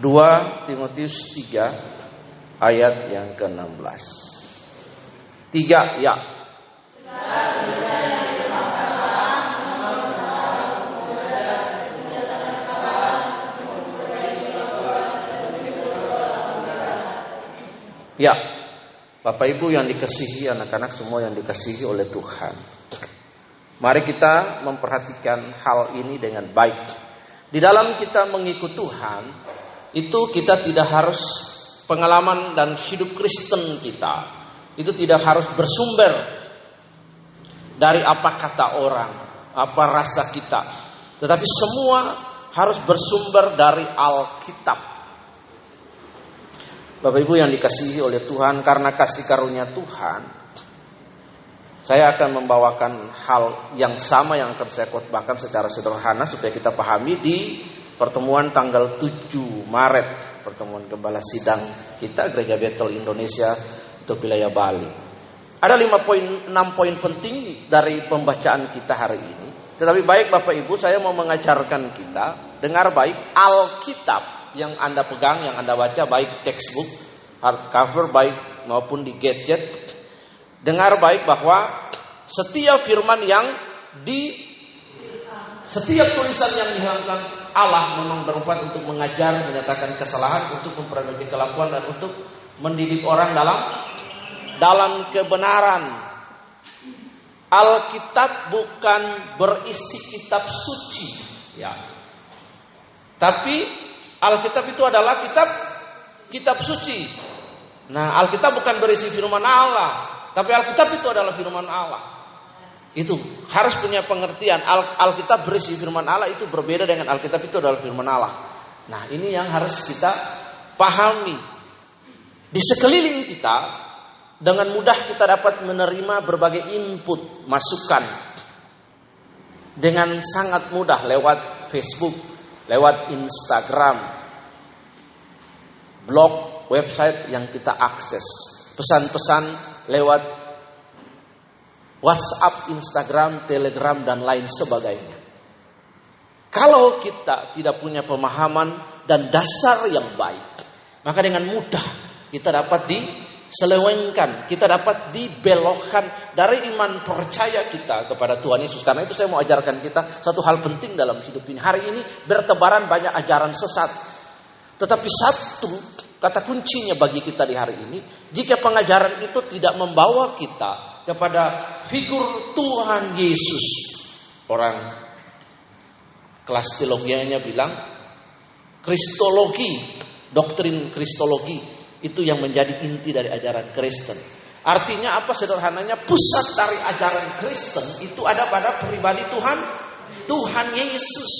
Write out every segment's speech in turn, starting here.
2 Timotius 3 ayat yang ke-16. 3 ya. Ya, Bapak Ibu yang dikasihi anak-anak semua yang dikasihi oleh Tuhan. Mari kita memperhatikan hal ini dengan baik. Di dalam kita mengikut Tuhan, itu kita tidak harus pengalaman dan hidup Kristen kita. Itu tidak harus bersumber dari apa kata orang, apa rasa kita. Tetapi semua harus bersumber dari Alkitab. Bapak Ibu yang dikasihi oleh Tuhan karena kasih karunia Tuhan saya akan membawakan hal yang sama yang akan saya khotbahkan secara sederhana supaya kita pahami di pertemuan tanggal 7 Maret pertemuan gembala sidang kita Gereja Betel Indonesia untuk wilayah Bali. Ada lima poin, enam poin penting dari pembacaan kita hari ini. Tetapi baik Bapak Ibu, saya mau mengajarkan kita dengar baik Alkitab yang Anda pegang, yang Anda baca baik textbook, hardcover baik maupun di gadget. Dengar baik bahwa setiap firman yang di setiap tulisan yang dihilangkan Allah memang berempat untuk mengajar, menyatakan kesalahan, untuk memperbaiki kelakuan dan untuk mendidik orang dalam dalam kebenaran. Alkitab bukan berisi kitab suci, ya. Tapi Alkitab itu adalah kitab kitab suci. Nah, Alkitab bukan berisi firman Allah, tapi Alkitab itu adalah firman Allah. Itu harus punya pengertian. Al Alkitab berisi firman Allah itu berbeda dengan Alkitab itu adalah firman Allah. Nah, ini yang harus kita pahami. Di sekeliling kita dengan mudah kita dapat menerima berbagai input, masukan dengan sangat mudah lewat Facebook, lewat Instagram, blog, website yang kita akses, pesan-pesan lewat WhatsApp, Instagram, Telegram, dan lain sebagainya. Kalau kita tidak punya pemahaman dan dasar yang baik, maka dengan mudah kita dapat diselewengkan, kita dapat dibelokkan dari iman percaya kita kepada Tuhan Yesus. Karena itu saya mau ajarkan kita satu hal penting dalam hidup ini. Hari ini bertebaran banyak ajaran sesat. Tetapi satu kata kuncinya bagi kita di hari ini, jika pengajaran itu tidak membawa kita kepada figur Tuhan Yesus. Orang kelas teologianya bilang kristologi, doktrin kristologi itu yang menjadi inti dari ajaran Kristen. Artinya apa sederhananya pusat dari ajaran Kristen itu ada pada pribadi Tuhan Tuhan Yesus.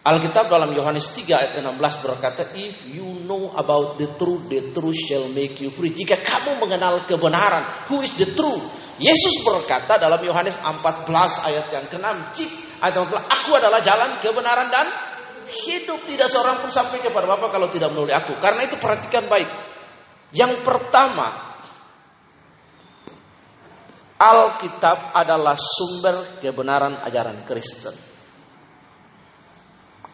Alkitab dalam Yohanes 3 ayat 16 berkata, If you know about the truth, the truth shall make you free. Jika kamu mengenal kebenaran, who is the truth? Yesus berkata dalam Yohanes 14 ayat yang ke-6, ayat 14, Aku adalah jalan kebenaran dan hidup. Tidak seorang pun sampai kepada Bapa kalau tidak melalui aku. Karena itu perhatikan baik. Yang pertama, Alkitab adalah sumber kebenaran ajaran Kristen.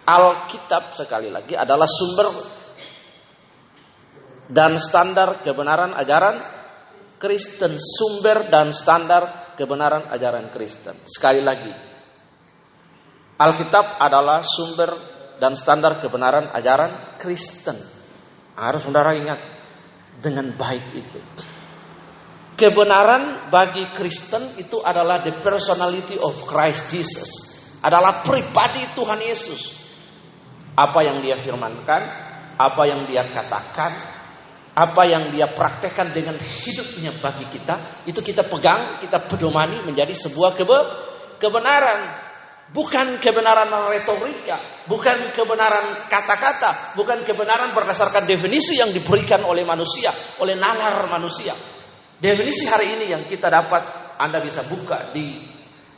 Alkitab sekali lagi adalah sumber dan standar kebenaran ajaran Kristen, sumber dan standar kebenaran ajaran Kristen. Sekali lagi, Alkitab adalah sumber dan standar kebenaran ajaran Kristen. Harus saudara ingat dengan baik itu. Kebenaran bagi Kristen itu adalah the personality of Christ Jesus. Adalah pribadi Tuhan Yesus apa yang dia firmankan, apa yang dia katakan, apa yang dia praktekkan dengan hidupnya bagi kita, itu kita pegang, kita pedomani menjadi sebuah kebe kebenaran. Bukan kebenaran retorika, bukan kebenaran kata-kata, bukan kebenaran berdasarkan definisi yang diberikan oleh manusia, oleh nalar manusia. Definisi hari ini yang kita dapat, Anda bisa buka di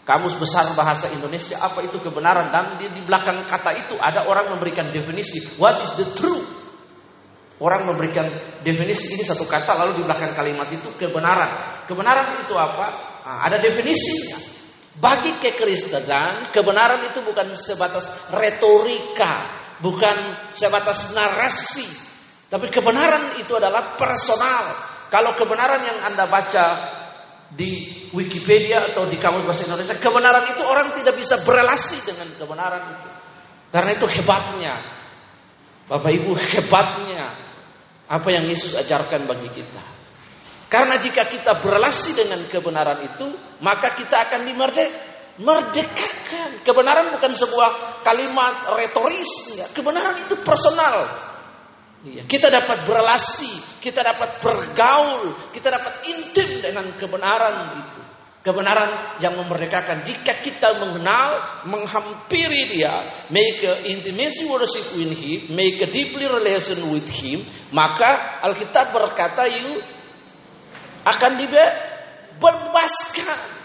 Kamus Besar Bahasa Indonesia apa itu kebenaran dan di, di belakang kata itu ada orang memberikan definisi what is the truth. Orang memberikan definisi ini satu kata lalu di belakang kalimat itu kebenaran. Kebenaran itu apa? Nah, ada definisinya. Bagi kekristenan kebenaran itu bukan sebatas retorika, bukan sebatas narasi, tapi kebenaran itu adalah personal. Kalau kebenaran yang Anda baca di Wikipedia atau di Kamus Bahasa Indonesia, kebenaran itu orang tidak bisa berelasi dengan kebenaran itu. Karena itu hebatnya. Bapak Ibu hebatnya apa yang Yesus ajarkan bagi kita. Karena jika kita berelasi dengan kebenaran itu, maka kita akan dimerdekakan. Kebenaran bukan sebuah kalimat retoris, enggak. Kebenaran itu personal. Iya. Kita dapat berelasi, kita dapat bergaul, kita dapat intim dengan kebenaran itu. Kebenaran yang memerdekakan. Jika kita mengenal, menghampiri dia, make a intimacy worship with him, make a deeply relation with him, maka Alkitab berkata, you akan dibebaskan.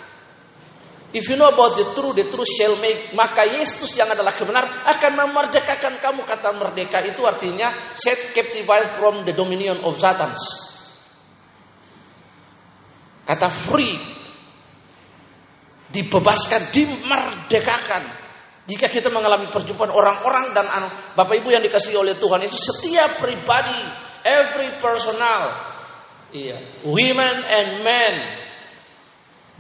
If you know about the truth, the truth shall make. Maka Yesus yang adalah kebenaran akan memerdekakan kamu. Kata merdeka itu artinya set captivated from the dominion of Satan. Kata free. Dibebaskan, dimerdekakan. Jika kita mengalami perjumpaan orang-orang dan Bapak Ibu yang dikasih oleh Tuhan itu setiap pribadi, every personal, iya, women and men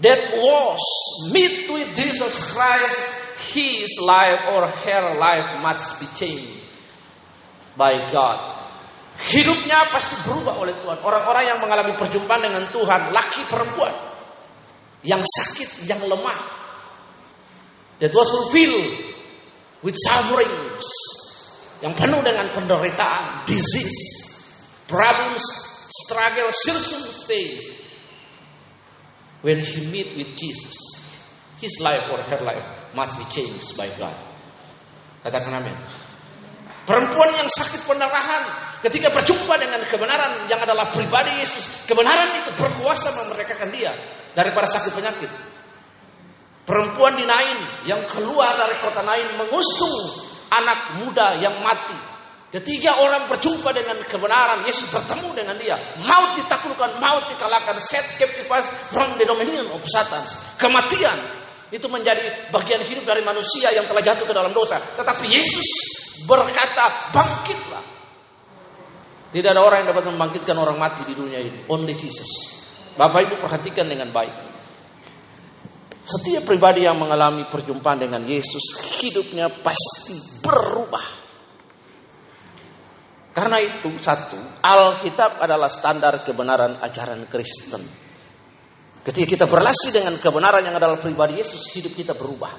that was meet with Jesus Christ, his life or her life must be changed by God. Hidupnya pasti berubah oleh Tuhan. Orang-orang yang mengalami perjumpaan dengan Tuhan, laki perempuan, yang sakit, yang lemah, that was fulfilled with sufferings, yang penuh dengan penderitaan, disease, problems, struggle, circumstances, when he meet with Jesus, his life or her life must be changed by God. Katakan amin. Perempuan yang sakit pendarahan ketika berjumpa dengan kebenaran yang adalah pribadi Yesus, kebenaran itu berkuasa memerdekakan dia daripada sakit penyakit. Perempuan di Nain yang keluar dari kota Nain mengusung anak muda yang mati Ketika orang berjumpa dengan kebenaran, Yesus bertemu dengan dia. Maut ditaklukkan, maut dikalahkan. Set captives from the dominion of Satan. Kematian itu menjadi bagian hidup dari manusia yang telah jatuh ke dalam dosa. Tetapi Yesus berkata, bangkitlah. Tidak ada orang yang dapat membangkitkan orang mati di dunia ini. Only Jesus. Bapak Ibu perhatikan dengan baik. Setiap pribadi yang mengalami perjumpaan dengan Yesus, hidupnya pasti berubah. Karena itu satu, Alkitab adalah standar kebenaran ajaran Kristen. Ketika kita berlasi dengan kebenaran yang adalah pribadi Yesus, hidup kita berubah.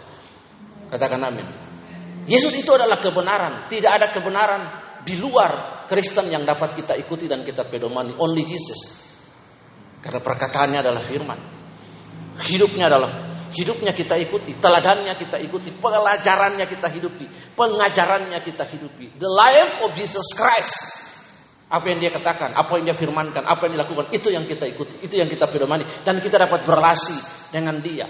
Katakan amin. Yesus itu adalah kebenaran. Tidak ada kebenaran di luar Kristen yang dapat kita ikuti dan kita pedomani. Only Jesus. Karena perkataannya adalah firman. Hidupnya adalah hidupnya kita ikuti, teladannya kita ikuti, pelajarannya kita hidupi, pengajarannya kita hidupi. The life of Jesus Christ. Apa yang dia katakan, apa yang dia firmankan, apa yang dilakukan, itu yang kita ikuti, itu yang kita pedomani dan kita dapat berrelasi dengan dia.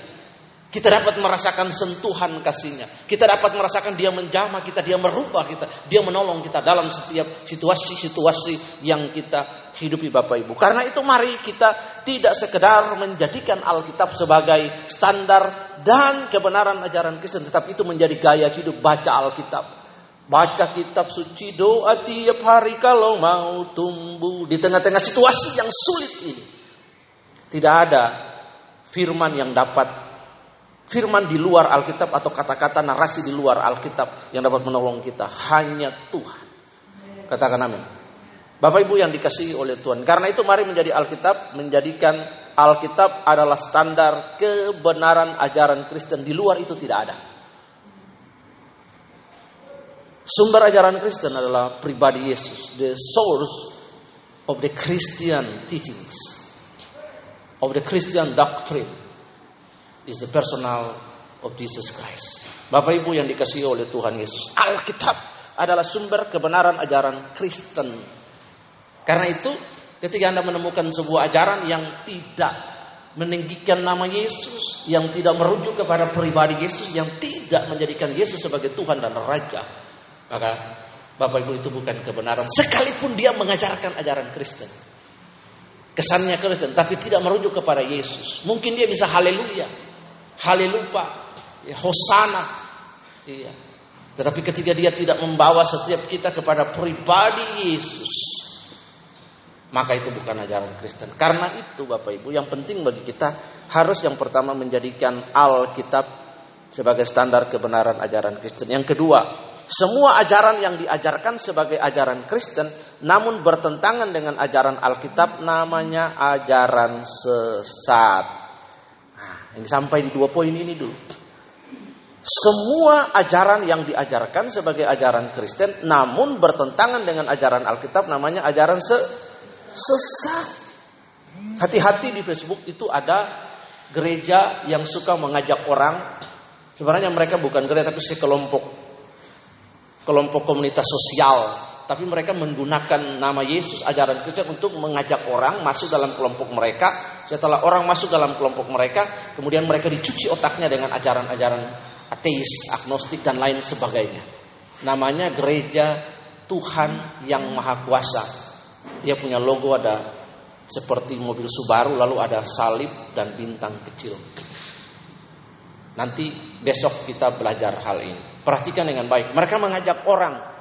Kita dapat merasakan sentuhan kasihnya. Kita dapat merasakan dia menjamah kita, dia merubah kita, dia menolong kita dalam setiap situasi-situasi yang kita hidupi Bapak Ibu. Karena itu mari kita tidak sekedar menjadikan Alkitab sebagai standar dan kebenaran ajaran Kristen, tetapi itu menjadi gaya hidup baca Alkitab. Baca kitab suci doa tiap hari kalau mau tumbuh di tengah-tengah situasi yang sulit ini. Tidak ada firman yang dapat firman di luar Alkitab atau kata-kata narasi di luar Alkitab yang dapat menolong kita hanya Tuhan. Katakan amin. Bapak Ibu yang dikasihi oleh Tuhan. Karena itu mari menjadi Alkitab, menjadikan Alkitab adalah standar kebenaran ajaran Kristen. Di luar itu tidak ada. Sumber ajaran Kristen adalah pribadi Yesus, the source of the Christian teachings, of the Christian doctrine is the personal of Jesus Christ. Bapak Ibu yang dikasihi oleh Tuhan Yesus, Alkitab adalah sumber kebenaran ajaran Kristen. Karena itu, ketika Anda menemukan sebuah ajaran yang tidak meninggikan nama Yesus, yang tidak merujuk kepada pribadi Yesus, yang tidak menjadikan Yesus sebagai Tuhan dan Raja, maka Bapak Ibu itu bukan kebenaran. Sekalipun dia mengajarkan ajaran Kristen. Kesannya Kristen, tapi tidak merujuk kepada Yesus. Mungkin dia bisa haleluya, haleluya, ya, hosana, iya. Tetapi ketika dia tidak membawa setiap kita kepada pribadi Yesus, maka itu bukan ajaran Kristen. Karena itu Bapak Ibu, yang penting bagi kita harus yang pertama menjadikan Alkitab sebagai standar kebenaran ajaran Kristen. Yang kedua, semua ajaran yang diajarkan sebagai ajaran Kristen namun bertentangan dengan ajaran Alkitab namanya ajaran sesat. Ini sampai di dua poin ini dulu. Semua ajaran yang diajarkan sebagai ajaran Kristen namun bertentangan dengan ajaran Alkitab namanya ajaran se sesat. Hati-hati di Facebook itu ada gereja yang suka mengajak orang sebenarnya mereka bukan gereja tapi sekelompok kelompok komunitas sosial tapi mereka menggunakan nama Yesus ajaran Kristen untuk mengajak orang masuk dalam kelompok mereka setelah orang masuk dalam kelompok mereka kemudian mereka dicuci otaknya dengan ajaran-ajaran ateis, agnostik dan lain sebagainya. Namanya gereja Tuhan yang Maha Kuasa. Dia punya logo ada seperti mobil Subaru lalu ada salib dan bintang kecil. Nanti besok kita belajar hal ini. Perhatikan dengan baik. Mereka mengajak orang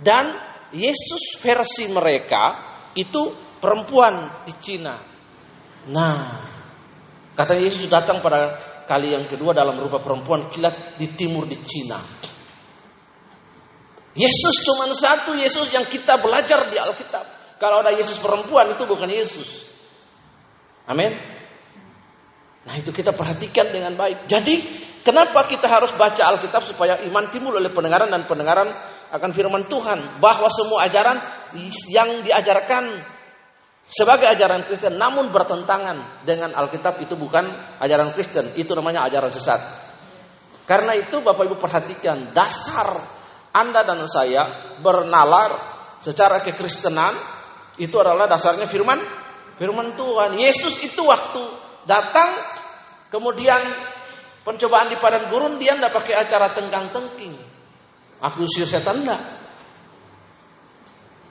dan Yesus versi mereka itu perempuan di Cina. Nah, kata Yesus datang pada kali yang kedua dalam rupa perempuan kilat di timur di Cina. Yesus cuma satu Yesus yang kita belajar di Alkitab. Kalau ada Yesus perempuan itu bukan Yesus. Amin. Nah itu kita perhatikan dengan baik. Jadi kenapa kita harus baca Alkitab supaya iman timbul oleh pendengaran dan pendengaran akan firman Tuhan. Bahwa semua ajaran yang diajarkan sebagai ajaran Kristen namun bertentangan dengan Alkitab itu bukan ajaran Kristen, itu namanya ajaran sesat. Karena itu Bapak Ibu perhatikan dasar Anda dan saya bernalar secara kekristenan itu adalah dasarnya firman firman Tuhan. Yesus itu waktu datang kemudian pencobaan di padang gurun dia tidak pakai acara tengkang-tengking. Aku usir setan enggak.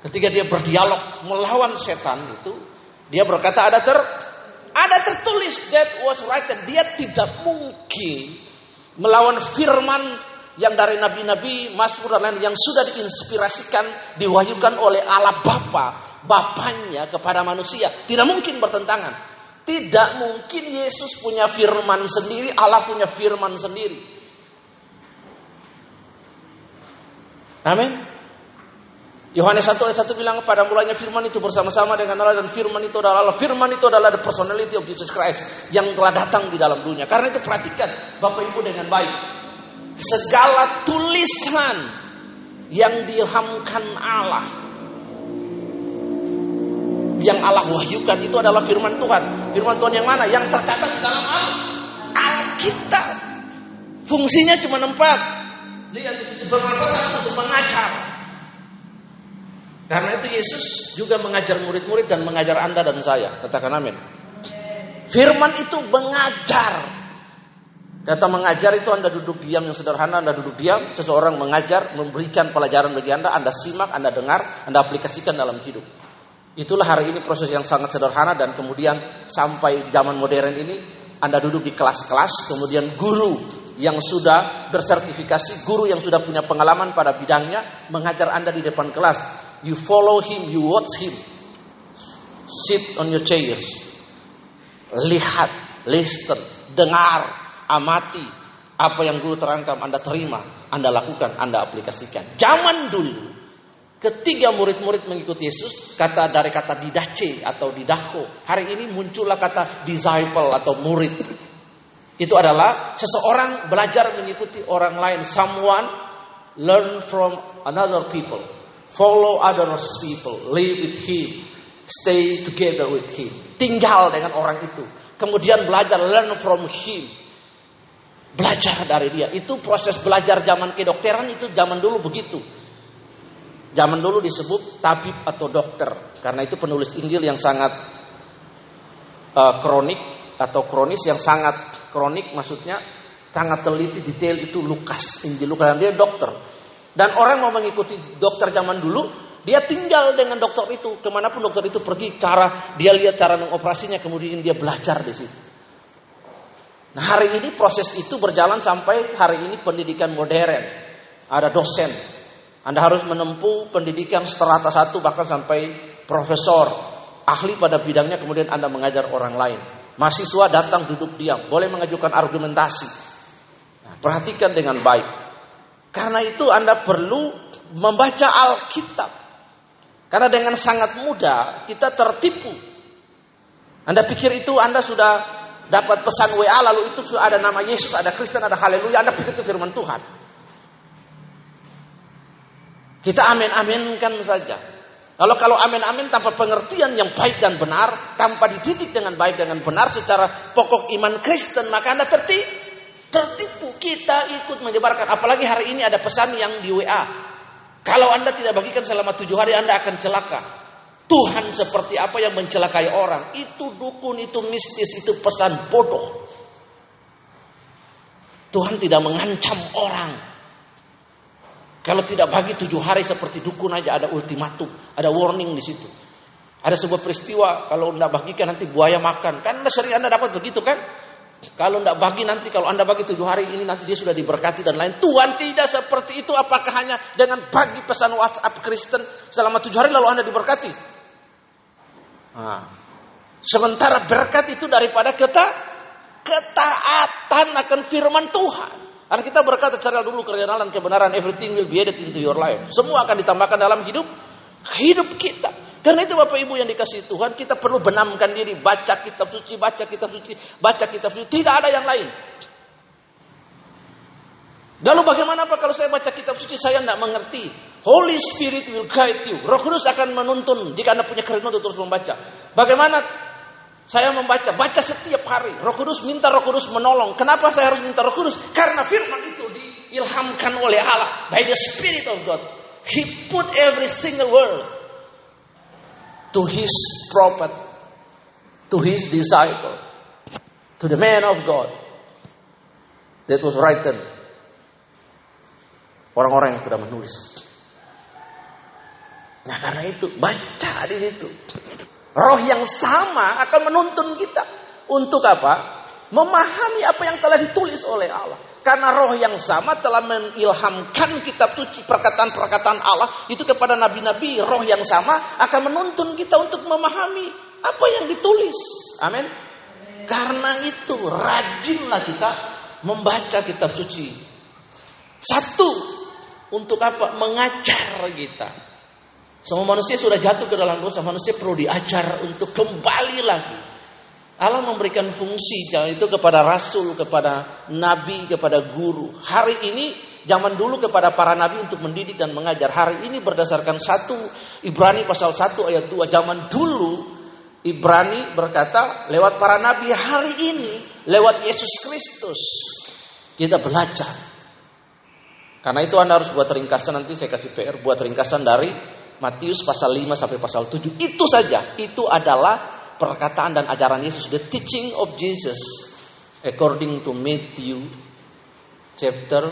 Ketika dia berdialog melawan setan itu, dia berkata ada ter ada tertulis that was written. Dia tidak mungkin melawan firman yang dari nabi-nabi, Mazmur dan lain yang sudah diinspirasikan, diwahyukan oleh Allah Bapa, Bapaknya kepada manusia. Tidak mungkin bertentangan. Tidak mungkin Yesus punya firman sendiri, Allah punya firman sendiri. Amin. Yohanes 1 ayat 1 bilang pada mulanya firman itu bersama-sama dengan Allah dan firman itu adalah Allah. Firman itu adalah the personality of Jesus Christ yang telah datang di dalam dunia. Karena itu perhatikan Bapak Ibu dengan baik. Segala tulisan yang diilhamkan Allah yang Allah wahyukan itu adalah firman Tuhan. Firman Tuhan yang mana? Yang tercatat di dalam Alkitab. Fungsinya cuma empat. Lihat di sisi bermanfaat untuk mengajar, karena itu Yesus juga mengajar murid-murid dan mengajar Anda dan saya. Katakan amin. Firman itu mengajar. Kata mengajar itu Anda duduk diam yang sederhana, Anda duduk diam, seseorang mengajar, memberikan pelajaran bagi Anda, Anda simak, Anda dengar, Anda aplikasikan dalam hidup. Itulah hari ini proses yang sangat sederhana dan kemudian sampai zaman modern ini Anda duduk di kelas-kelas, kemudian guru yang sudah bersertifikasi, guru yang sudah punya pengalaman pada bidangnya mengajar Anda di depan kelas You follow him, you watch him. Sit on your chairs. Lihat, listen, dengar, amati. Apa yang guru terangkan Anda terima, Anda lakukan, Anda aplikasikan. Zaman dulu, ketiga murid-murid mengikuti Yesus, kata dari kata didace atau didako. Hari ini muncullah kata disciple atau murid. Itu adalah seseorang belajar mengikuti orang lain. Someone learn from another people. Follow other people, live with him, stay together with him. Tinggal dengan orang itu. Kemudian belajar, learn from him. Belajar dari dia. Itu proses belajar zaman kedokteran itu zaman dulu begitu. Zaman dulu disebut tabib atau dokter. Karena itu penulis Injil yang sangat uh, kronik atau kronis yang sangat kronik maksudnya sangat teliti detail itu Lukas Injil Lukas dia dokter dan orang mau mengikuti dokter zaman dulu, dia tinggal dengan dokter itu. Ke mana pun dokter itu pergi, cara dia lihat cara mengoperasinya, kemudian dia belajar di situ. Nah hari ini proses itu berjalan sampai hari ini pendidikan modern. ada dosen. Anda harus menempuh pendidikan strata satu bahkan sampai profesor, ahli pada bidangnya kemudian Anda mengajar orang lain. Mahasiswa datang duduk diam, boleh mengajukan argumentasi. Nah, perhatikan dengan baik. Karena itu Anda perlu membaca Alkitab. Karena dengan sangat mudah kita tertipu. Anda pikir itu Anda sudah dapat pesan WA lalu itu sudah ada nama Yesus, ada Kristen, ada haleluya, Anda pikir itu firman Tuhan. Kita amin-aminkan saja. Kalau kalau amin-amin tanpa pengertian yang baik dan benar, tanpa dididik dengan baik dengan benar secara pokok iman Kristen, maka Anda tertipu. Tertipu kita ikut menyebarkan. Apalagi hari ini ada pesan yang di WA. Kalau Anda tidak bagikan selama tujuh hari, Anda akan celaka. Tuhan seperti apa yang mencelakai orang. Itu dukun, itu mistis, itu pesan bodoh. Tuhan tidak mengancam orang. Kalau tidak bagi tujuh hari seperti dukun aja ada ultimatum, ada warning di situ. Ada sebuah peristiwa kalau tidak bagikan nanti buaya makan. Kan anda sering anda dapat begitu kan? Kalau tidak bagi nanti kalau anda bagi tujuh hari ini nanti dia sudah diberkati dan lain. Tuhan tidak seperti itu. Apakah hanya dengan bagi pesan WhatsApp Kristen selama tujuh hari lalu anda diberkati? Nah. Sementara berkat itu daripada keta, ketaatan akan firman Tuhan. Karena kita berkata cara dulu kerenalan kebenaran everything will be added into your life. Semua akan ditambahkan dalam hidup hidup kita. Karena itu Bapak Ibu yang dikasih Tuhan, kita perlu benamkan diri, baca kitab suci, baca kitab suci, baca kitab suci. Tidak ada yang lain. Lalu bagaimana Pak kalau saya baca kitab suci saya tidak mengerti? Holy Spirit will guide you. Roh Kudus akan menuntun jika Anda punya kerenungan untuk terus membaca. Bagaimana saya membaca, baca setiap hari. Roh Kudus minta Roh Kudus menolong. Kenapa saya harus minta Roh Kudus? Karena firman itu diilhamkan oleh Allah by the Spirit of God. He put every single word to his prophet, to his disciple, to the man of God that was written. Orang-orang yang sudah menulis. Nah karena itu baca di situ. Roh yang sama akan menuntun kita. Untuk apa? Memahami apa yang telah ditulis oleh Allah. Karena roh yang sama telah mengilhamkan kitab suci perkataan-perkataan Allah itu kepada nabi-nabi. Roh yang sama akan menuntun kita untuk memahami apa yang ditulis. Amin. Karena itu rajinlah kita membaca kitab suci. Satu, untuk apa? Mengajar kita. Semua manusia sudah jatuh ke dalam dosa. Manusia perlu diajar untuk kembali lagi. Allah memberikan fungsi itu kepada rasul, kepada nabi, kepada guru. Hari ini zaman dulu kepada para nabi untuk mendidik dan mengajar. Hari ini berdasarkan satu Ibrani pasal 1 ayat 2 zaman dulu Ibrani berkata lewat para nabi hari ini lewat Yesus Kristus kita belajar. Karena itu Anda harus buat ringkasan nanti saya kasih PR buat ringkasan dari Matius pasal 5 sampai pasal 7. Itu saja. Itu adalah perkataan dan ajaran Yesus. The teaching of Jesus. According to Matthew chapter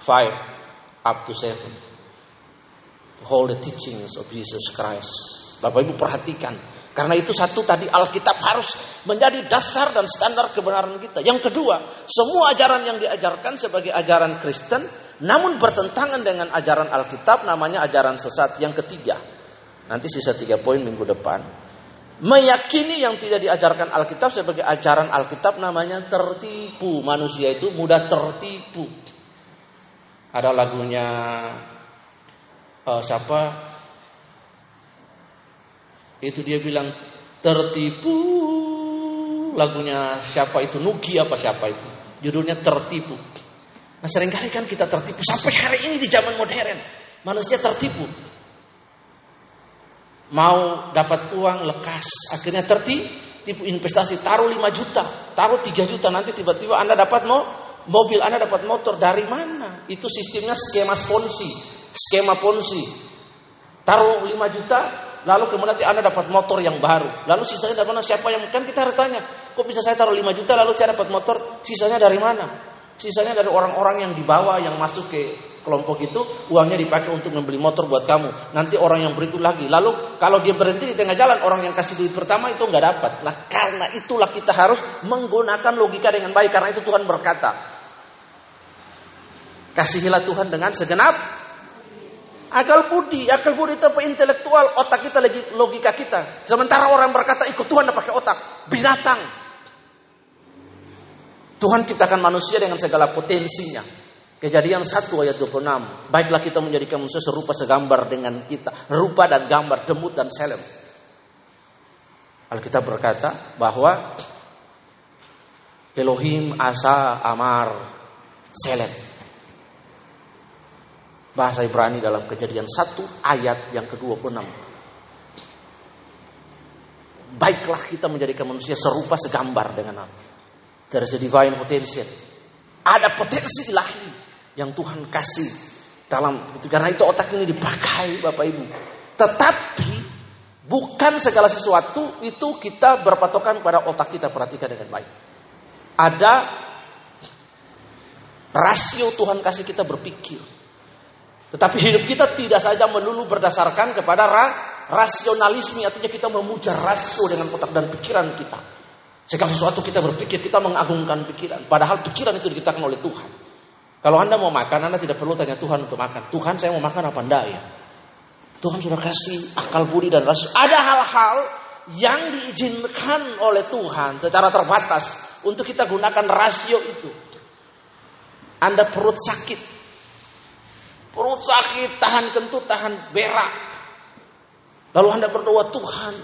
5 up to 7. All the teachings of Jesus Christ. Bapak Ibu perhatikan. Karena itu satu tadi Alkitab harus menjadi dasar dan standar kebenaran kita. Yang kedua, semua ajaran yang diajarkan sebagai ajaran Kristen namun bertentangan dengan ajaran Alkitab namanya ajaran sesat. Yang ketiga, nanti sisa tiga poin minggu depan. Meyakini yang tidak diajarkan Alkitab sebagai ajaran Alkitab namanya tertipu. Manusia itu mudah tertipu. Ada lagunya uh, siapa? Itu dia bilang tertipu. Lagunya siapa itu? Nugi apa siapa itu? Judulnya tertipu. Nah sering kali kan kita tertipu sampai hari ini di zaman modern manusia tertipu. Mau dapat uang lekas, akhirnya tertipu investasi taruh 5 juta, taruh 3 juta nanti tiba-tiba Anda dapat mau mobil, Anda dapat motor dari mana? Itu sistemnya skema ponzi, skema ponzi. Taruh 5 juta, lalu kemudian nanti Anda dapat motor yang baru. Lalu sisanya dari mana? Siapa yang kan kita harus tanya, kok bisa saya taruh 5 juta lalu saya dapat motor, sisanya dari mana? Sisanya dari orang-orang yang dibawa yang masuk ke kelompok itu uangnya dipakai untuk membeli motor buat kamu. Nanti orang yang berikut lagi. Lalu kalau dia berhenti di tengah jalan orang yang kasih duit pertama itu nggak dapat. Nah karena itulah kita harus menggunakan logika dengan baik. Karena itu Tuhan berkata. Kasihilah Tuhan dengan segenap akal budi. Akal budi itu apa? Intelektual. Otak kita lagi logika kita. Sementara orang berkata ikut Tuhan pakai otak. Binatang. Tuhan ciptakan manusia dengan segala potensinya. Kejadian 1 ayat 26. Baiklah kita menjadikan manusia serupa segambar dengan kita. Rupa dan gambar, demut dan selem. Alkitab berkata bahwa Elohim asa amar selem bahasa Ibrani dalam kejadian 1 ayat yang ke-26. Baiklah kita menjadikan manusia serupa segambar dengan Allah. There is a divine potential. Ada potensi ilahi yang Tuhan kasih dalam itu karena itu otak ini dipakai Bapak Ibu. Tetapi bukan segala sesuatu itu kita berpatokan pada otak kita perhatikan dengan baik. Ada rasio Tuhan kasih kita berpikir. Tetapi hidup kita tidak saja melulu berdasarkan kepada ra rasionalisme, artinya kita memuja rasio dengan otak dan pikiran kita. Segala sesuatu kita berpikir, kita mengagungkan pikiran. Padahal pikiran itu diciptakan oleh Tuhan. Kalau Anda mau makan, Anda tidak perlu tanya Tuhan untuk makan. Tuhan saya mau makan apa enggak ya? Tuhan sudah kasih akal budi dan rasio. Ada hal-hal yang diizinkan oleh Tuhan secara terbatas untuk kita gunakan rasio itu. Anda perut sakit, Perut sakit, tahan kentut, tahan berak. Lalu Anda berdoa, Tuhan,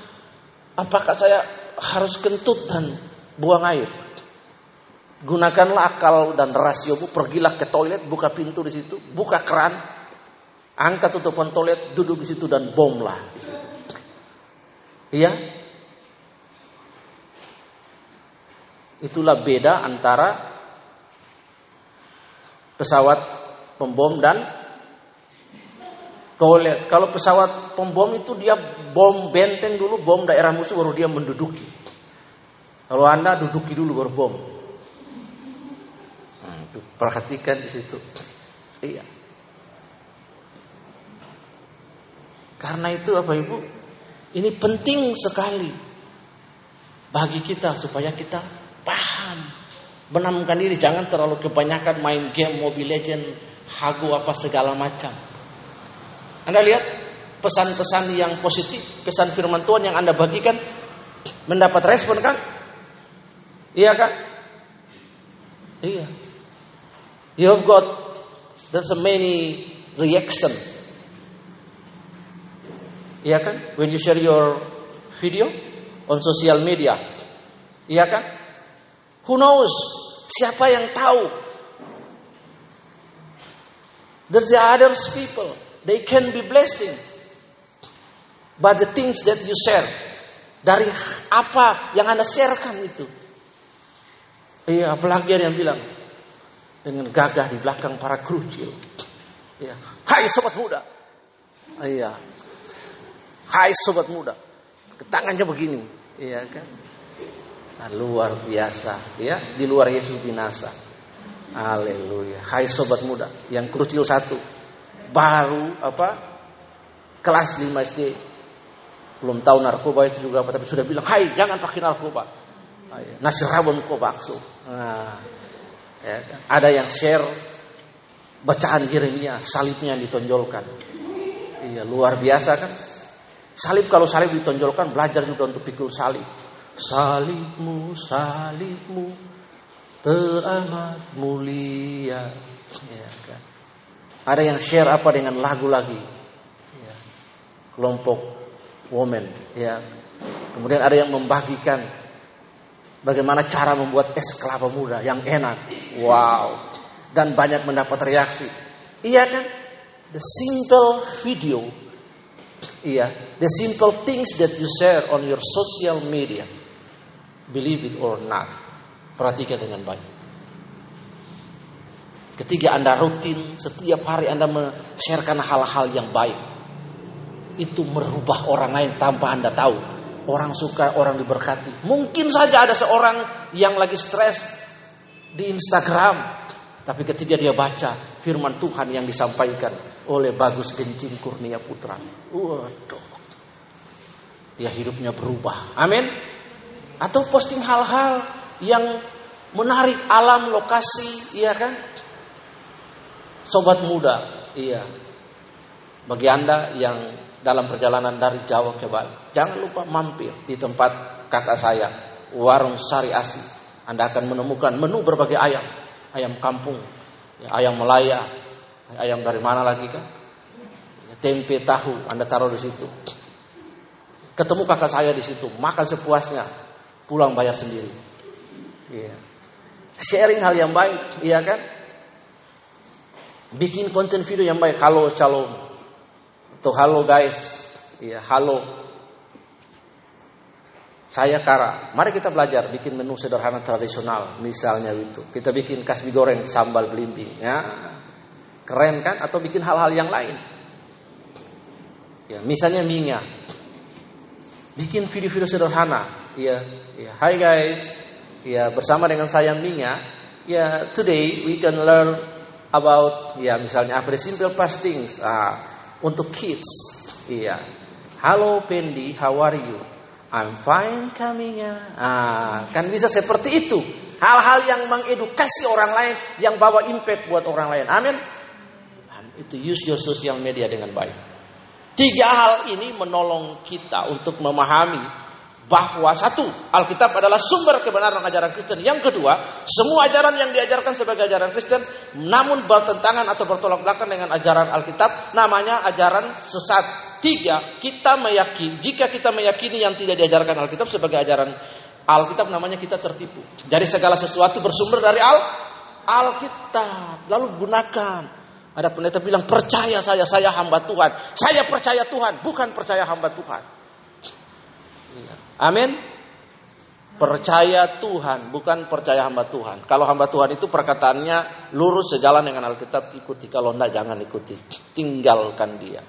apakah saya harus kentut dan buang air? Gunakanlah akal dan rasiomu, pergilah ke toilet, buka pintu di situ, buka keran, angkat tutupan toilet, duduk di situ dan bomlah. Iya? Itulah beda antara pesawat pembom dan Lihat, kalau pesawat pembom itu dia bom benteng dulu, bom daerah musuh baru dia menduduki. Kalau anda duduki dulu baru bom. Nah, perhatikan di situ. Iya. Karena itu apa ibu? Ini penting sekali bagi kita supaya kita paham benamkan diri jangan terlalu kebanyakan main game Mobile Legend, hago apa segala macam. Anda lihat pesan-pesan yang positif, pesan firman Tuhan yang Anda bagikan mendapat respon kan? Iya kan? Iya. You have got there's a many reaction. Iya kan? When you share your video on social media. Iya kan? Who knows? Siapa yang tahu? There's the others people. They can be blessing. But the things that you share. Dari apa yang Anda sharekan itu. Iya, apalagi yang bilang. Dengan gagah di belakang para kerucil. Iya. Hai sobat muda. Iya. Hai sobat muda. Tangannya begini. Iya kan. Nah, luar biasa. Ya, di luar Yesus binasa. Haleluya. Hai sobat muda. Yang kerucil satu baru apa kelas 5 SD belum tahu narkoba itu juga apa tapi sudah bilang hai jangan pakai narkoba. Nasi rabon kok bakso. Nah, ya, ada yang share bacaan Yeremia salibnya ditonjolkan. Iya luar biasa kan? Salib kalau salib ditonjolkan belajar juga untuk pikul salib. Salibmu salibmu teramat mulia. Ya kan ada yang share apa dengan lagu lagi. Ya. Kelompok woman. Ya. Kemudian ada yang membagikan bagaimana cara membuat es kelapa muda yang enak. Wow. Dan banyak mendapat reaksi. Iya kan? The simple video. Iya. The simple things that you share on your social media. Believe it or not. Perhatikan dengan baik. Ketika Anda rutin, setiap hari Anda men-sharekan hal-hal yang baik. Itu merubah orang lain tanpa Anda tahu. Orang suka, orang diberkati. Mungkin saja ada seorang yang lagi stres di Instagram. Tapi ketika dia baca firman Tuhan yang disampaikan oleh Bagus Gencing Kurnia Putra. Waduh. Dia hidupnya berubah. Amin. Atau posting hal-hal yang menarik alam lokasi, iya kan? Sobat muda, iya. Bagi Anda yang dalam perjalanan dari Jawa ke Bali, jangan lupa mampir di tempat kakak saya, warung Sari Asi. Anda akan menemukan menu berbagai ayam, ayam kampung, ya, ayam Melaya, ayam dari mana lagi kan? Ya, tempe tahu Anda taruh di situ. Ketemu kakak saya di situ, makan sepuasnya, pulang bayar sendiri. Iya. Sharing hal yang baik, iya kan? Bikin konten video yang baik. Halo shalom. Atau halo guys. Iya, halo. Saya Kara. Mari kita belajar bikin menu sederhana tradisional. Misalnya itu. Kita bikin kasbi goreng sambal belimbing. Ya. Keren kan? Atau bikin hal-hal yang lain. Ya, misalnya minyak. Bikin video-video sederhana. Iya, iya. Hai guys. Ya, bersama dengan saya Minga. Ya, today we can learn about ya misalnya apa simple past things ah, untuk kids. Iya. Halo Pendi, how are you? I'm fine coming Ah, kan bisa seperti itu. Hal-hal yang mengedukasi orang lain, yang bawa impact buat orang lain. Amin. Itu use your social media dengan baik. Tiga hal ini menolong kita untuk memahami bahwa satu, Alkitab adalah sumber kebenaran ajaran Kristen. Yang kedua, semua ajaran yang diajarkan sebagai ajaran Kristen namun bertentangan atau bertolak belakang dengan ajaran Alkitab namanya ajaran sesat. Tiga, kita meyakini jika kita meyakini yang tidak diajarkan Alkitab sebagai ajaran Alkitab namanya kita tertipu. Jadi segala sesuatu bersumber dari Al Alkitab. Lalu gunakan. Ada pendeta bilang percaya saya, saya hamba Tuhan. Saya percaya Tuhan, bukan percaya hamba Tuhan. Amin. Percaya Tuhan, bukan percaya hamba Tuhan. Kalau hamba Tuhan itu perkataannya lurus sejalan dengan Alkitab, ikuti. Kalau tidak jangan ikuti. Tinggalkan dia.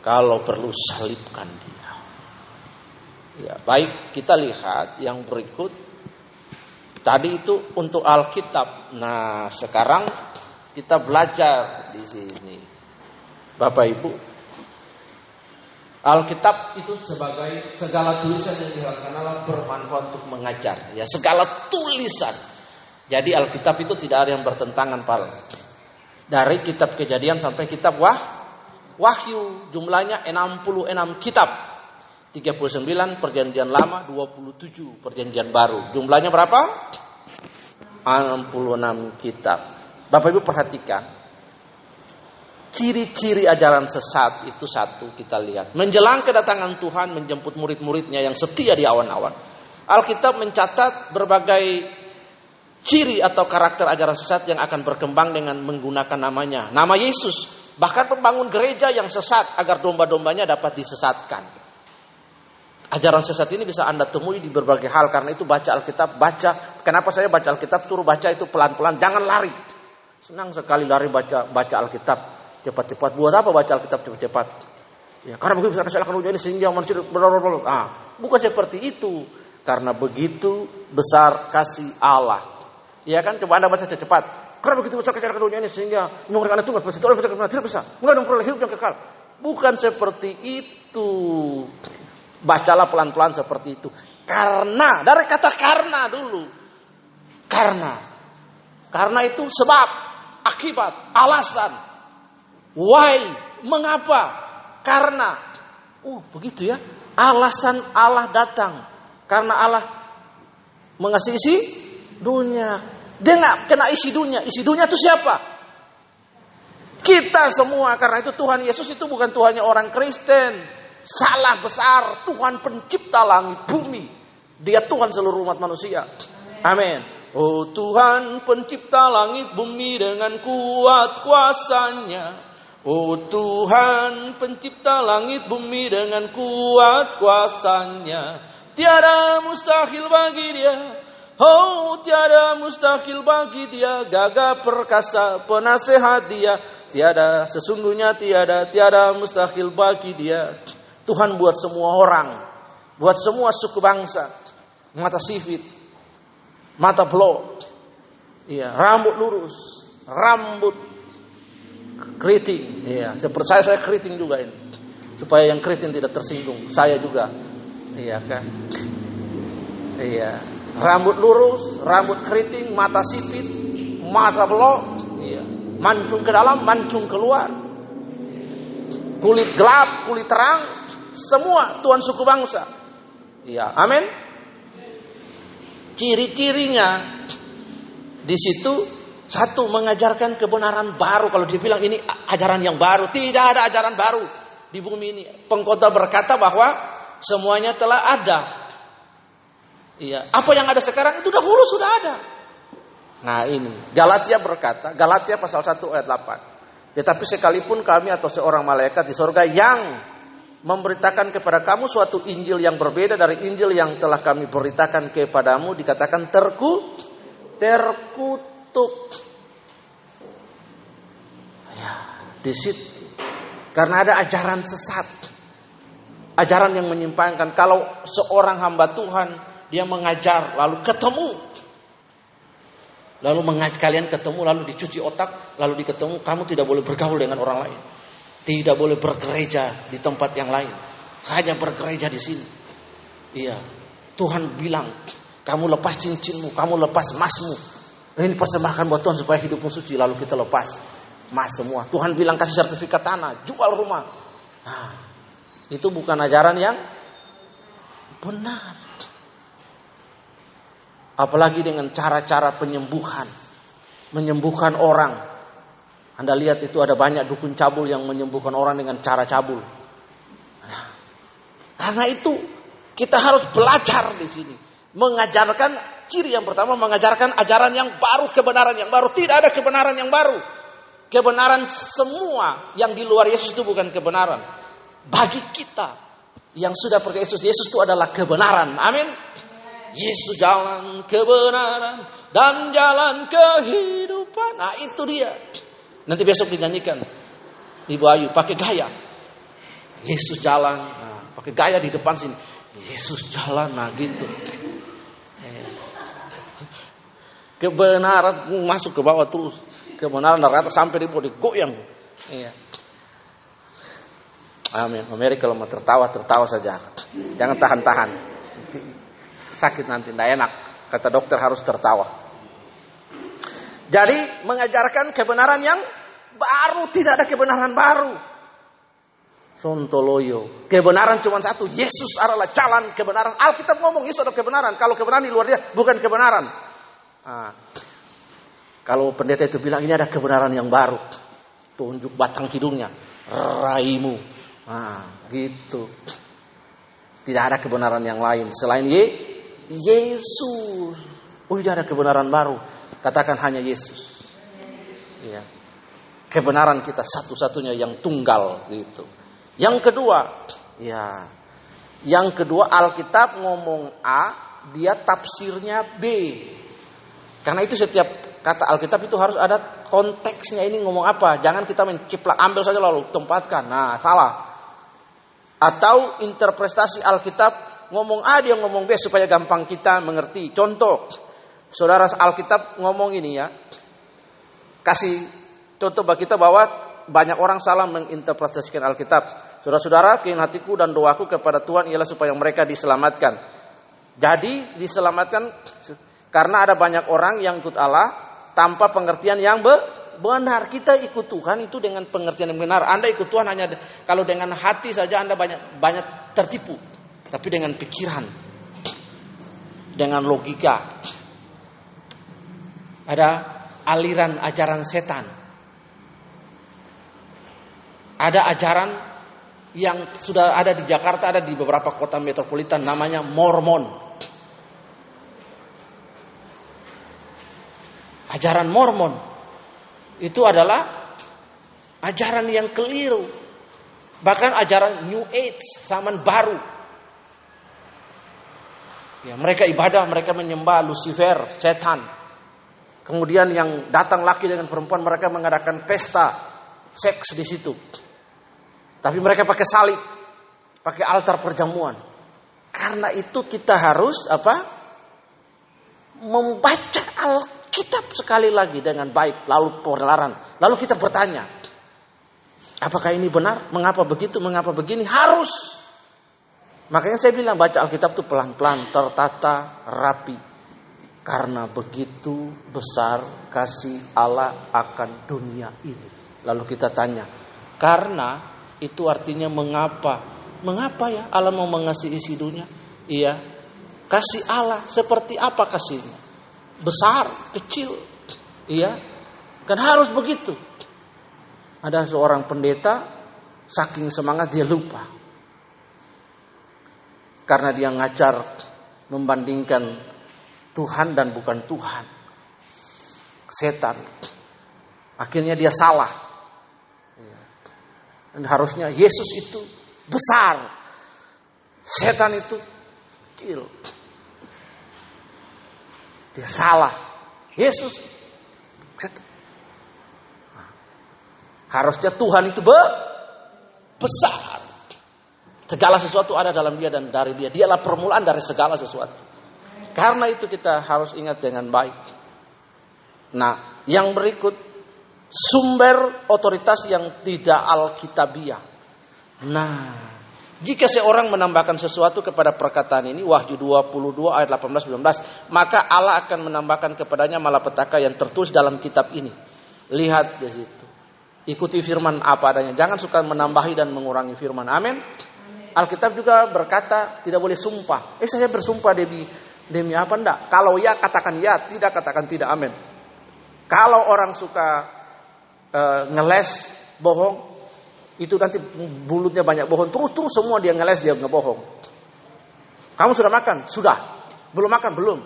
Kalau perlu salibkan dia. Ya, baik kita lihat yang berikut. Tadi itu untuk Alkitab. Nah, sekarang kita belajar di sini. Bapak Ibu, Alkitab itu sebagai segala tulisan yang dihilangkan Allah bermanfaat untuk mengajar. Ya, segala tulisan. Jadi Alkitab itu tidak ada yang bertentangan Pak. Dari kitab kejadian sampai kitab wah, wahyu. Jumlahnya 66 kitab. 39 perjanjian lama, 27 perjanjian baru. Jumlahnya berapa? 66 kitab. Bapak Ibu perhatikan, Ciri-ciri ajaran sesat itu satu kita lihat. Menjelang kedatangan Tuhan menjemput murid-muridnya yang setia di awan-awan. Alkitab mencatat berbagai ciri atau karakter ajaran sesat yang akan berkembang dengan menggunakan namanya. Nama Yesus. Bahkan pembangun gereja yang sesat agar domba-dombanya dapat disesatkan. Ajaran sesat ini bisa Anda temui di berbagai hal. Karena itu baca Alkitab, baca. Kenapa saya baca Alkitab? Suruh baca itu pelan-pelan. Jangan lari. Senang sekali lari baca baca Alkitab cepat-cepat. Buat apa baca Alkitab cepat-cepat? Ya, karena begitu besar kesalahan ini sehingga manusia berlalu Ah, bukan seperti itu. Karena begitu besar kasih Allah. Ya kan? Coba Anda baca cepat. Karena begitu besar kesalahan dunia ini sehingga memberikan anak tunggal orang bisa tidak bisa. Enggak dong peroleh hidup yang kekal. Bukan seperti itu. Bacalah pelan-pelan seperti itu. Karena dari kata karena dulu. Karena. Karena itu sebab, akibat, alasan, Why? Mengapa? Karena. Uh, begitu ya. Alasan Allah datang. Karena Allah mengasihi isi dunia. Dia nggak kena isi dunia. Isi dunia itu siapa? Kita semua. Karena itu Tuhan Yesus itu bukan Tuhannya orang Kristen. Salah besar. Tuhan pencipta langit bumi. Dia Tuhan seluruh umat manusia. Amin. Oh Tuhan pencipta langit bumi dengan kuat kuasanya. Oh Tuhan pencipta langit bumi dengan kuat kuasanya. Tiada mustahil bagi dia. Oh tiada mustahil bagi dia. Gagah perkasa penasehat dia. Tiada sesungguhnya tiada Tiada mustahil bagi dia. Tuhan buat semua orang. Buat semua suku bangsa. Mata sifit. Mata blok. Iya, rambut lurus, rambut keriting. Iya, saya percaya saya keriting juga ini. Supaya yang keriting tidak tersinggung. Saya juga. Iya kan? Iya. Rambut lurus, rambut keriting, mata sipit, mata belok. Iya. Mancung ke dalam, mancung keluar. Kulit gelap, kulit terang, semua Tuhan suku bangsa. Iya, amin. Ciri-cirinya di situ satu mengajarkan kebenaran baru. Kalau dibilang ini ajaran yang baru, tidak ada ajaran baru di bumi ini. Pengkhotbah berkata bahwa semuanya telah ada. Iya, apa yang ada sekarang itu dahulu sudah ada. Nah ini, Galatia berkata, Galatia pasal 1 ayat 8. Tetapi sekalipun kami atau seorang malaikat di sorga yang memberitakan kepada kamu suatu Injil yang berbeda dari Injil yang telah kami beritakan kepadamu dikatakan terku terkutuk. Ya, di situ. Karena ada ajaran sesat. Ajaran yang menyimpangkan kalau seorang hamba Tuhan dia mengajar lalu ketemu lalu mengaj kalian ketemu lalu dicuci otak lalu diketemu kamu tidak boleh bergaul dengan orang lain tidak boleh bergereja di tempat yang lain. Hanya bergereja di sini. Iya. Tuhan bilang, kamu lepas cincinmu, kamu lepas emasmu. Ini persembahkan buat Tuhan supaya hidupmu suci. Lalu kita lepas emas semua. Tuhan bilang kasih sertifikat tanah, jual rumah. Nah, itu bukan ajaran yang benar. Apalagi dengan cara-cara penyembuhan. Menyembuhkan orang anda lihat itu ada banyak dukun cabul yang menyembuhkan orang dengan cara cabul. Nah, karena itu kita harus belajar di sini. Mengajarkan ciri yang pertama mengajarkan ajaran yang baru, kebenaran yang baru. Tidak ada kebenaran yang baru. Kebenaran semua yang di luar Yesus itu bukan kebenaran. Bagi kita yang sudah percaya Yesus, Yesus itu adalah kebenaran. Amin. Yesus jalan kebenaran dan jalan kehidupan. Nah itu dia. Nanti besok dinyanyikan. Ibu Ayu pakai gaya. Yesus jalan. Nah, pakai gaya di depan sini. Yesus jalan. Nah gitu. Kebenaran masuk ke bawah terus. Kebenaran dari atas sampai di bawah digoyang. Iya. Amin. Mary kalau mau tertawa tertawa saja. Jangan tahan-tahan. Sakit nanti, tidak enak. Kata dokter harus tertawa. Jadi mengajarkan kebenaran yang baru, tidak ada kebenaran baru. Sontoloyo. Kebenaran cuma satu. Yesus adalah jalan kebenaran. Alkitab ngomong Yesus adalah kebenaran. Kalau kebenaran di luar dia bukan kebenaran. Nah, kalau pendeta itu bilang ini ada kebenaran yang baru. Tunjuk batang hidungnya. Raimu. Nah, gitu. Tidak ada kebenaran yang lain. Selain Ye, Yesus. Oh, tidak ada kebenaran baru. Katakan hanya Yesus. Iya kebenaran kita satu-satunya yang tunggal gitu. Yang kedua, ya. Yang kedua Alkitab ngomong A, dia tafsirnya B. Karena itu setiap kata Alkitab itu harus ada konteksnya ini ngomong apa. Jangan kita menciplak ambil saja lalu tempatkan. Nah, salah. Atau interpretasi Alkitab ngomong A dia ngomong B supaya gampang kita mengerti. Contoh, saudara Alkitab ngomong ini ya. Kasih Contoh bagi kita bahwa banyak orang salah menginterpretasikan Alkitab. Saudara-saudara, keinginan hatiku dan doaku kepada Tuhan ialah supaya mereka diselamatkan. Jadi diselamatkan karena ada banyak orang yang ikut Allah tanpa pengertian yang benar. Kita ikut Tuhan itu dengan pengertian yang benar. Anda ikut Tuhan hanya kalau dengan hati saja Anda banyak banyak tertipu. Tapi dengan pikiran, dengan logika, ada aliran ajaran setan ada ajaran yang sudah ada di Jakarta, ada di beberapa kota metropolitan namanya Mormon. Ajaran Mormon itu adalah ajaran yang keliru. Bahkan ajaran New Age, zaman baru. Ya, mereka ibadah, mereka menyembah Lucifer, setan. Kemudian yang datang laki dengan perempuan mereka mengadakan pesta seks di situ. Tapi mereka pakai salib, pakai altar perjamuan. Karena itu kita harus apa? Membaca Alkitab sekali lagi dengan baik, lalu penelaran. Lalu kita bertanya, apakah ini benar? Mengapa begitu? Mengapa begini? Harus. Makanya saya bilang baca Alkitab itu pelan-pelan, tertata, rapi. Karena begitu besar kasih Allah akan dunia ini. Lalu kita tanya, karena itu artinya mengapa? Mengapa ya Allah mau mengasihi isi dunia? Iya, kasih Allah seperti apa kasihnya? Besar, kecil, iya, kan harus begitu. Ada seorang pendeta, saking semangat dia lupa. Karena dia ngajar membandingkan Tuhan dan bukan Tuhan. Setan. Akhirnya dia salah. Dan harusnya Yesus itu besar. Setan itu kecil. Dia salah. Yesus setan. Harusnya Tuhan itu be besar. Segala sesuatu ada dalam dia dan dari dia. Dialah permulaan dari segala sesuatu. Karena itu kita harus ingat dengan baik. Nah, yang berikut sumber otoritas yang tidak alkitabiah. Nah, jika seorang menambahkan sesuatu kepada perkataan ini, Wahyu 22 ayat 18 19, maka Allah akan menambahkan kepadanya malapetaka yang tertulis dalam kitab ini. Lihat di situ. Ikuti firman apa adanya. Jangan suka menambahi dan mengurangi firman. Amin. Alkitab juga berkata tidak boleh sumpah. Eh saya bersumpah demi demi apa enggak? Kalau ya katakan ya, tidak katakan tidak. Amin. Kalau orang suka uh, ngeles bohong, itu nanti bulutnya banyak bohong. Terus terus semua dia ngeles dia ngebohong. Kamu sudah makan? Sudah. Belum makan? Belum.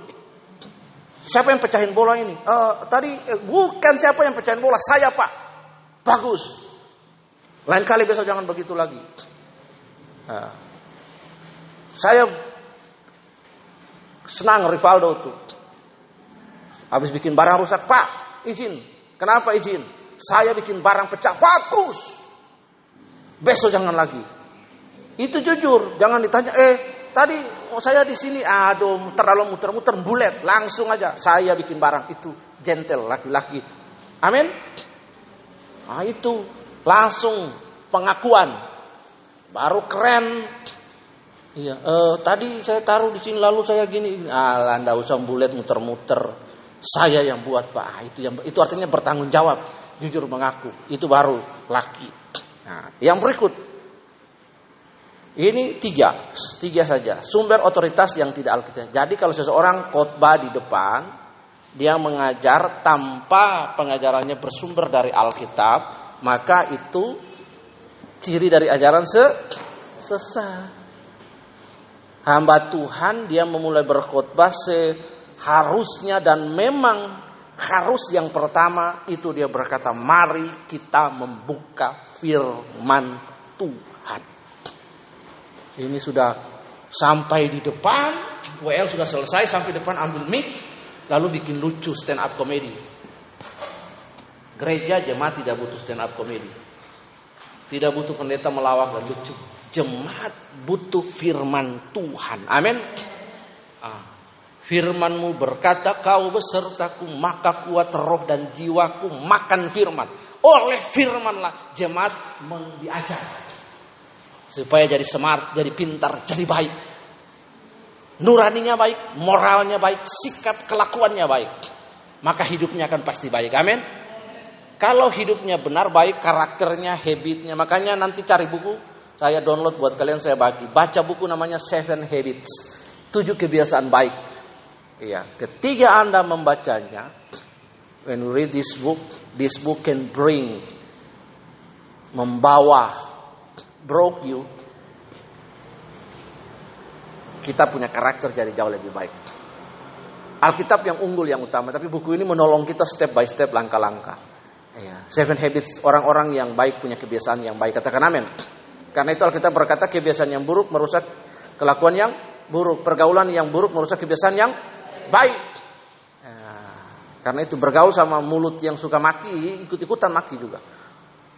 Siapa yang pecahin bola ini? Uh, tadi eh, bukan siapa yang pecahin bola, saya pak. Bagus. Lain kali besok jangan begitu lagi. Nah, saya senang Rivaldo itu. Habis bikin barang rusak, Pak, izin. Kenapa izin? Saya bikin barang pecah, bagus. Besok jangan lagi. Itu jujur, jangan ditanya, eh tadi saya di sini, aduh terlalu muter-muter bulet, langsung aja saya bikin barang itu gentle laki-laki. Amin. Nah itu langsung pengakuan baru keren. Iya, eh, tadi saya taruh di sini lalu saya gini, ah, anda usah bulet muter-muter. Saya yang buat pak, itu yang itu artinya bertanggung jawab, jujur mengaku, itu baru laki. Nah, yang berikut, ini tiga, tiga saja sumber otoritas yang tidak alkitab. Jadi kalau seseorang khotbah di depan, dia mengajar tanpa pengajarannya bersumber dari Alkitab, maka itu ciri dari ajaran se sesat. Hamba Tuhan dia memulai berkhotbah seharusnya dan memang harus yang pertama itu dia berkata mari kita membuka firman Tuhan. Ini sudah sampai di depan, WL sudah selesai sampai depan ambil mic lalu bikin lucu stand up comedy. Gereja jemaat tidak butuh stand up comedy. Tidak butuh pendeta melawak dan lucu. Jemaat butuh firman Tuhan. Amin. Ah. Firmanmu berkata kau besertaku maka kuat roh dan jiwaku makan firman. Oleh firmanlah jemaat diajar. Supaya jadi smart, jadi pintar, jadi baik. Nuraninya baik, moralnya baik, sikap kelakuannya baik. Maka hidupnya akan pasti baik. Amin. Kalau hidupnya benar, baik karakternya, habitnya. Makanya nanti cari buku, saya download buat kalian, saya bagi. Baca buku namanya Seven Habits. Tujuh kebiasaan baik. Iya, ketiga Anda membacanya, when you read this book, this book can bring, membawa, broke you. Kita punya karakter jadi jauh lebih baik. Alkitab yang unggul yang utama, tapi buku ini menolong kita step by step, langkah-langkah. Ya. Seven habits orang-orang yang baik punya kebiasaan yang baik. Katakan amin. Karena itu Alkitab berkata kebiasaan yang buruk merusak kelakuan yang buruk, pergaulan yang buruk merusak kebiasaan yang baik. Ya. Karena itu bergaul sama mulut yang suka maki, ikut-ikutan maki juga.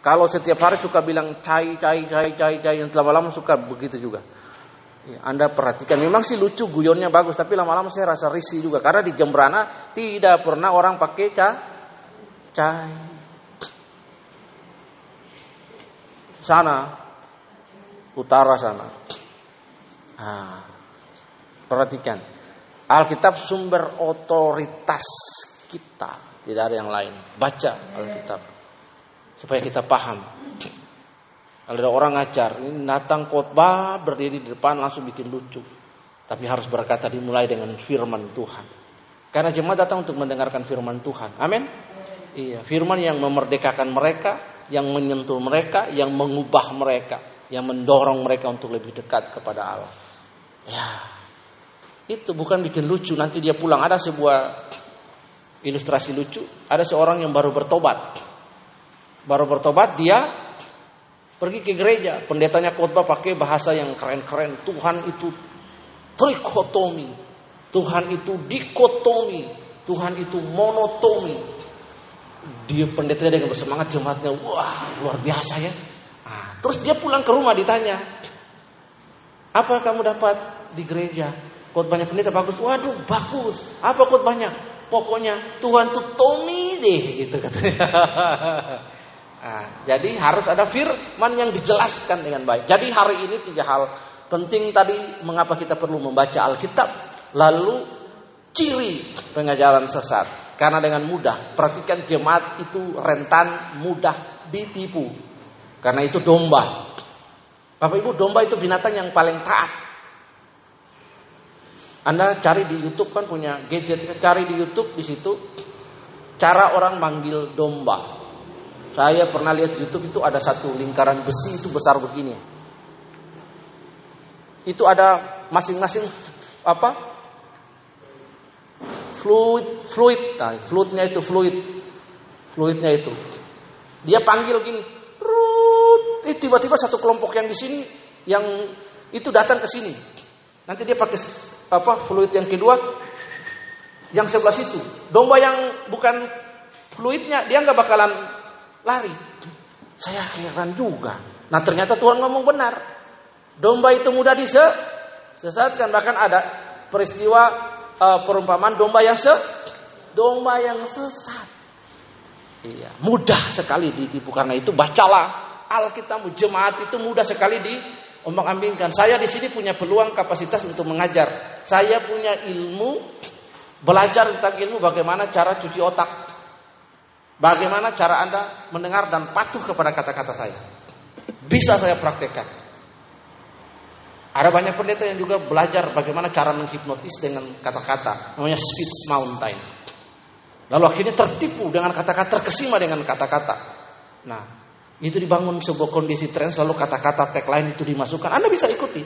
Kalau setiap hari suka bilang cai, cai, cai, cai, cai, yang lama-lama suka begitu juga. Ya, anda perhatikan, memang sih lucu, guyonnya bagus, tapi lama-lama saya rasa risih juga. Karena di Jembrana tidak pernah orang pakai cai, cai, sana, utara sana. Nah, perhatikan. Alkitab sumber otoritas kita, tidak ada yang lain. Baca Alkitab supaya kita paham. Kalau ada orang ngajar, ini datang khotbah berdiri di depan langsung bikin lucu. Tapi harus berkata dimulai dengan firman Tuhan. Karena jemaat datang untuk mendengarkan firman Tuhan. Amin. Iya, firman yang memerdekakan mereka, yang menyentuh mereka, yang mengubah mereka, yang mendorong mereka untuk lebih dekat kepada Allah. Ya, itu bukan bikin lucu. Nanti dia pulang ada sebuah ilustrasi lucu. Ada seorang yang baru bertobat. Baru bertobat dia pergi ke gereja. Pendetanya khotbah pakai bahasa yang keren-keren. Tuhan itu trikotomi. Tuhan itu dikotomi. Tuhan itu monotomi. Dia pendetanya dengan bersemangat jemaatnya. Wah luar biasa ya. Nah, terus dia pulang ke rumah ditanya. Apa kamu dapat di gereja? Khotbahnya pendeta bagus. Waduh, bagus. Apa khotbahnya? Pokoknya Tuhan tuh Tommy deh gitu katanya. nah, jadi harus ada firman yang dijelaskan dengan baik. Jadi hari ini tiga hal penting tadi mengapa kita perlu membaca Alkitab. Lalu ciri pengajaran sesat. Karena dengan mudah, perhatikan jemaat itu rentan mudah ditipu. Karena itu domba. Bapak Ibu, domba itu binatang yang paling taat. Anda cari di YouTube kan punya gadget, cari di YouTube di situ cara orang manggil domba. Saya pernah lihat di YouTube itu ada satu lingkaran besi itu besar begini. Itu ada masing-masing apa? Fluid, fluid, nah, fluidnya itu fluid, fluidnya itu. Dia panggil gini, eh, tiba-tiba satu kelompok yang di sini yang itu datang ke sini. Nanti dia pakai apa fluid yang kedua yang sebelah situ. Domba yang bukan fluidnya dia nggak bakalan lari. Saya heran juga. Nah ternyata Tuhan ngomong benar. Domba itu mudah disesatkan bahkan ada peristiwa uh, perumpamaan domba yang se domba yang sesat. Iya, mudah sekali ditipu karena itu bacalah Alkitab jemaat itu mudah sekali di ambingkan. Saya di sini punya peluang kapasitas untuk mengajar. Saya punya ilmu belajar tentang ilmu bagaimana cara cuci otak. Bagaimana cara Anda mendengar dan patuh kepada kata-kata saya. Bisa saya praktekkan. Ada banyak pendeta yang juga belajar bagaimana cara menghipnotis dengan kata-kata. Namanya speech mountain. Lalu akhirnya tertipu dengan kata-kata, terkesima dengan kata-kata. Nah, itu dibangun sebuah kondisi tren selalu kata-kata tagline itu dimasukkan. Anda bisa ikuti.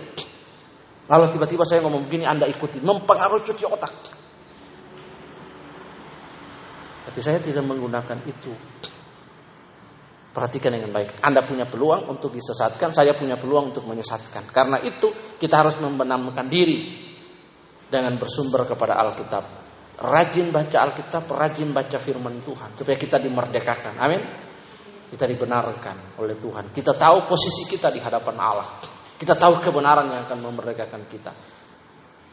Lalu tiba-tiba saya ngomong begini Anda ikuti. Mempengaruhi cuci otak. Tapi saya tidak menggunakan itu. Perhatikan dengan baik. Anda punya peluang untuk disesatkan, saya punya peluang untuk menyesatkan. Karena itu kita harus membenamkan diri dengan bersumber kepada Alkitab. Rajin baca Alkitab, rajin baca firman Tuhan supaya kita dimerdekakan. Amin. Kita dibenarkan oleh Tuhan. Kita tahu posisi kita di hadapan Allah. Kita tahu kebenaran yang akan memerdekakan kita.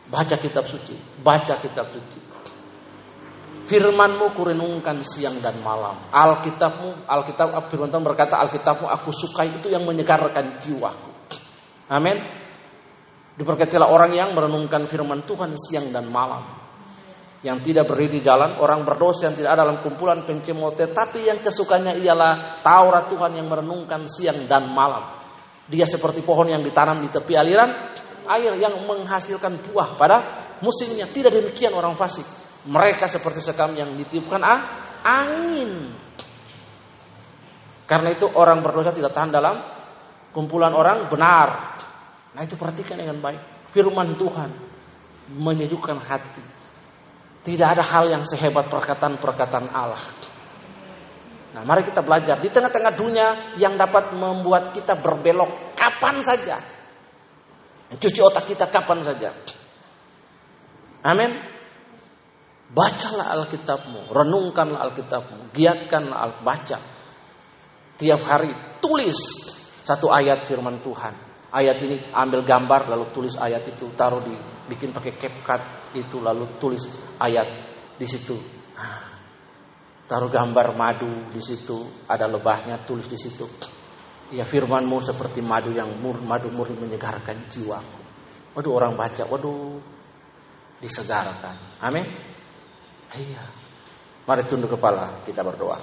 Baca kitab suci, baca kitab suci. Firmanmu kurenungkan siang dan malam. Alkitabmu, Alkitab firman Tuhan berkata, Alkitabmu aku sukai itu yang menyegarkan jiwaku. Amin. Diberkatilah orang yang merenungkan firman Tuhan siang dan malam yang tidak berdiri di jalan, orang berdosa yang tidak ada dalam kumpulan pencemote, tapi yang kesukanya ialah Taurat Tuhan yang merenungkan siang dan malam. Dia seperti pohon yang ditanam di tepi aliran air yang menghasilkan buah pada musimnya. Tidak demikian orang fasik. Mereka seperti sekam yang ditiupkan ah, angin. Karena itu orang berdosa tidak tahan dalam kumpulan orang benar. Nah itu perhatikan dengan baik. Firman Tuhan menyejukkan hati. Tidak ada hal yang sehebat perkataan-perkataan Allah. Nah, mari kita belajar di tengah-tengah dunia yang dapat membuat kita berbelok kapan saja. Cuci otak kita kapan saja. Amin. Bacalah Alkitabmu, renungkanlah Alkitabmu, giatkanlah Al baca. Tiap hari tulis satu ayat firman Tuhan. Ayat ini ambil gambar lalu tulis ayat itu taruh di bikin pakai CapCut itu lalu tulis ayat di situ. Taruh gambar madu di situ, ada lebahnya tulis di situ. Ya firmanmu seperti madu yang mur, madu murni menyegarkan jiwaku. Waduh orang baca, waduh disegarkan. Amin. Iya. Mari tunduk kepala, kita berdoa.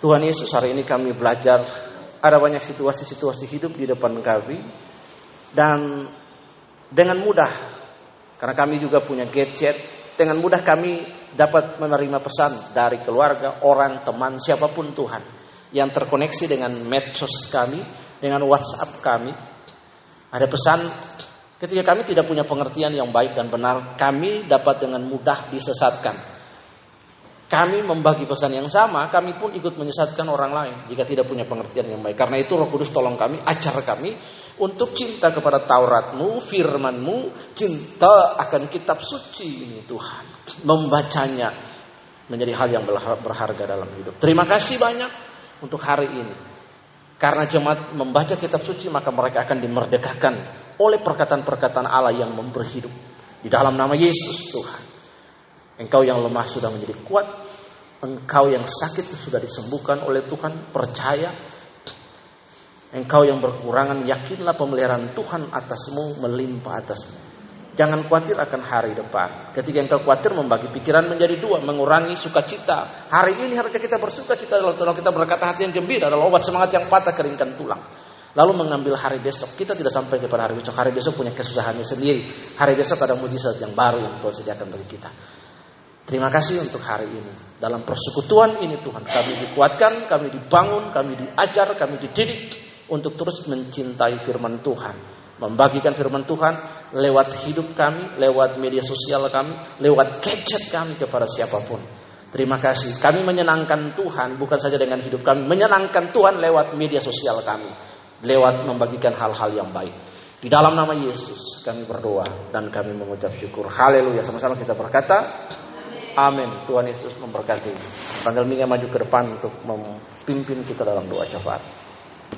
Tuhan Yesus, hari ini kami belajar ada banyak situasi-situasi hidup di depan kami dan dengan mudah karena kami juga punya gadget, dengan mudah kami dapat menerima pesan dari keluarga, orang, teman, siapa pun Tuhan yang terkoneksi dengan medsos kami, dengan WhatsApp kami. Ada pesan ketika kami tidak punya pengertian yang baik dan benar, kami dapat dengan mudah disesatkan kami membagi pesan yang sama, kami pun ikut menyesatkan orang lain jika tidak punya pengertian yang baik. Karena itu Roh Kudus tolong kami, ajar kami untuk cinta kepada Tauratmu, firmanmu, cinta akan kitab suci ini Tuhan. Membacanya menjadi hal yang berharga dalam hidup. Terima kasih banyak untuk hari ini. Karena jemaat membaca kitab suci maka mereka akan dimerdekakan oleh perkataan-perkataan Allah yang memberi hidup. Di dalam nama Yesus Tuhan. Engkau yang lemah sudah menjadi kuat. Engkau yang sakit sudah disembuhkan oleh Tuhan. Percaya. Engkau yang berkurangan, yakinlah pemeliharaan Tuhan atasmu melimpah atasmu. Jangan khawatir akan hari depan. Ketika engkau khawatir membagi pikiran menjadi dua, mengurangi sukacita. Hari ini harusnya kita bersuka cita kalau kita berkata hati yang gembira adalah obat semangat yang patah keringkan tulang. Lalu mengambil hari besok. Kita tidak sampai kepada hari besok. Hari besok punya kesusahannya sendiri. Hari besok ada mujizat yang baru yang Tuhan sediakan bagi kita. Terima kasih untuk hari ini. Dalam persekutuan ini Tuhan kami dikuatkan, kami dibangun, kami diajar, kami dididik untuk terus mencintai firman Tuhan. Membagikan firman Tuhan lewat hidup kami, lewat media sosial kami, lewat gadget kami kepada siapa pun. Terima kasih. Kami menyenangkan Tuhan bukan saja dengan hidup kami, menyenangkan Tuhan lewat media sosial kami, lewat membagikan hal-hal yang baik. Di dalam nama Yesus kami berdoa dan kami mengucap syukur. Haleluya. Sama-sama kita berkata, Amin. Tuhan Yesus memberkati. Mika maju ke depan untuk memimpin kita dalam doa syafaat.